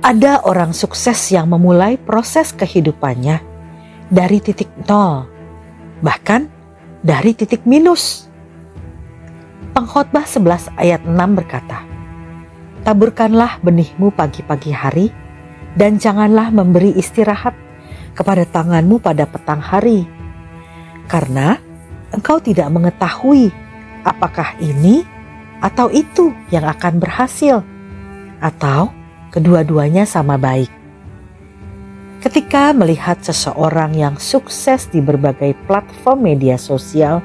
Ada orang sukses yang memulai proses kehidupannya dari titik nol, bahkan dari titik minus. Pengkhotbah 11 ayat 6 berkata, Taburkanlah benihmu pagi-pagi hari, dan janganlah memberi istirahat kepada tanganmu pada petang hari. Karena engkau tidak mengetahui apakah ini atau itu yang akan berhasil, atau kedua-duanya sama baik. Ketika melihat seseorang yang sukses di berbagai platform media sosial,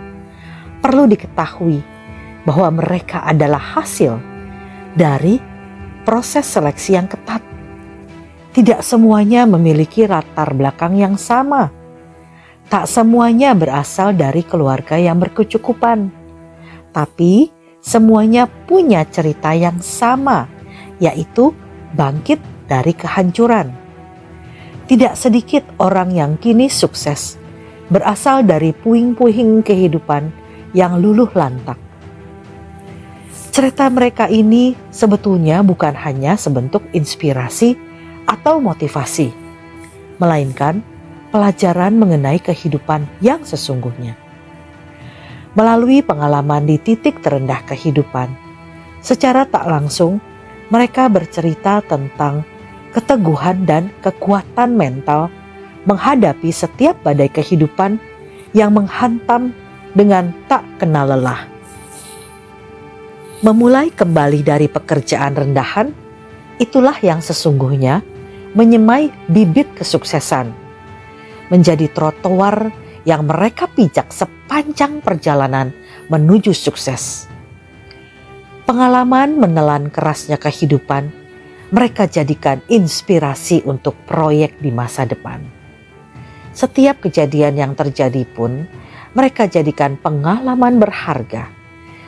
perlu diketahui bahwa mereka adalah hasil dari proses seleksi yang ketat. Tidak semuanya memiliki latar belakang yang sama. Tak semuanya berasal dari keluarga yang berkecukupan, tapi semuanya punya cerita yang sama, yaitu bangkit dari kehancuran. Tidak sedikit orang yang kini sukses berasal dari puing-puing kehidupan yang luluh lantak. Cerita mereka ini sebetulnya bukan hanya sebentuk inspirasi atau motivasi, melainkan pelajaran mengenai kehidupan yang sesungguhnya. Melalui pengalaman di titik terendah kehidupan, secara tak langsung mereka bercerita tentang keteguhan dan kekuatan mental menghadapi setiap badai kehidupan yang menghantam dengan tak kenal lelah. Memulai kembali dari pekerjaan rendahan, itulah yang sesungguhnya menyemai bibit kesuksesan, menjadi trotoar yang mereka pijak sepanjang perjalanan menuju sukses pengalaman menelan kerasnya kehidupan, mereka jadikan inspirasi untuk proyek di masa depan. Setiap kejadian yang terjadi pun, mereka jadikan pengalaman berharga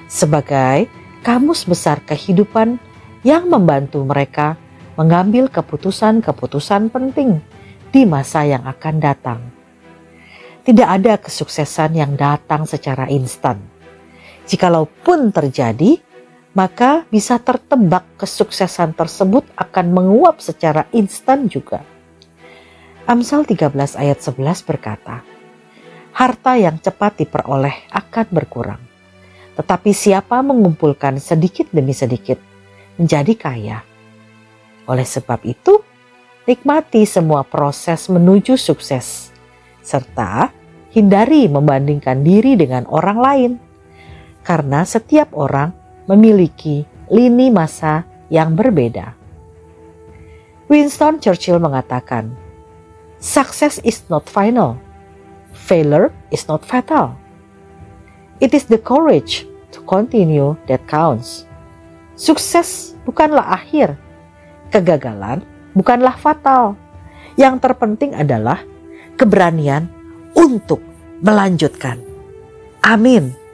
sebagai kamus besar kehidupan yang membantu mereka mengambil keputusan-keputusan penting di masa yang akan datang. Tidak ada kesuksesan yang datang secara instan. Jikalaupun terjadi, maka bisa tertebak kesuksesan tersebut akan menguap secara instan juga. Amsal 13 ayat 11 berkata, Harta yang cepat diperoleh akan berkurang, tetapi siapa mengumpulkan sedikit demi sedikit menjadi kaya. Oleh sebab itu, nikmati semua proses menuju sukses, serta hindari membandingkan diri dengan orang lain, karena setiap orang memiliki lini masa yang berbeda. Winston Churchill mengatakan, "Success is not final, failure is not fatal. It is the courage to continue that counts." Sukses bukanlah akhir, kegagalan bukanlah fatal. Yang terpenting adalah keberanian untuk melanjutkan. Amin.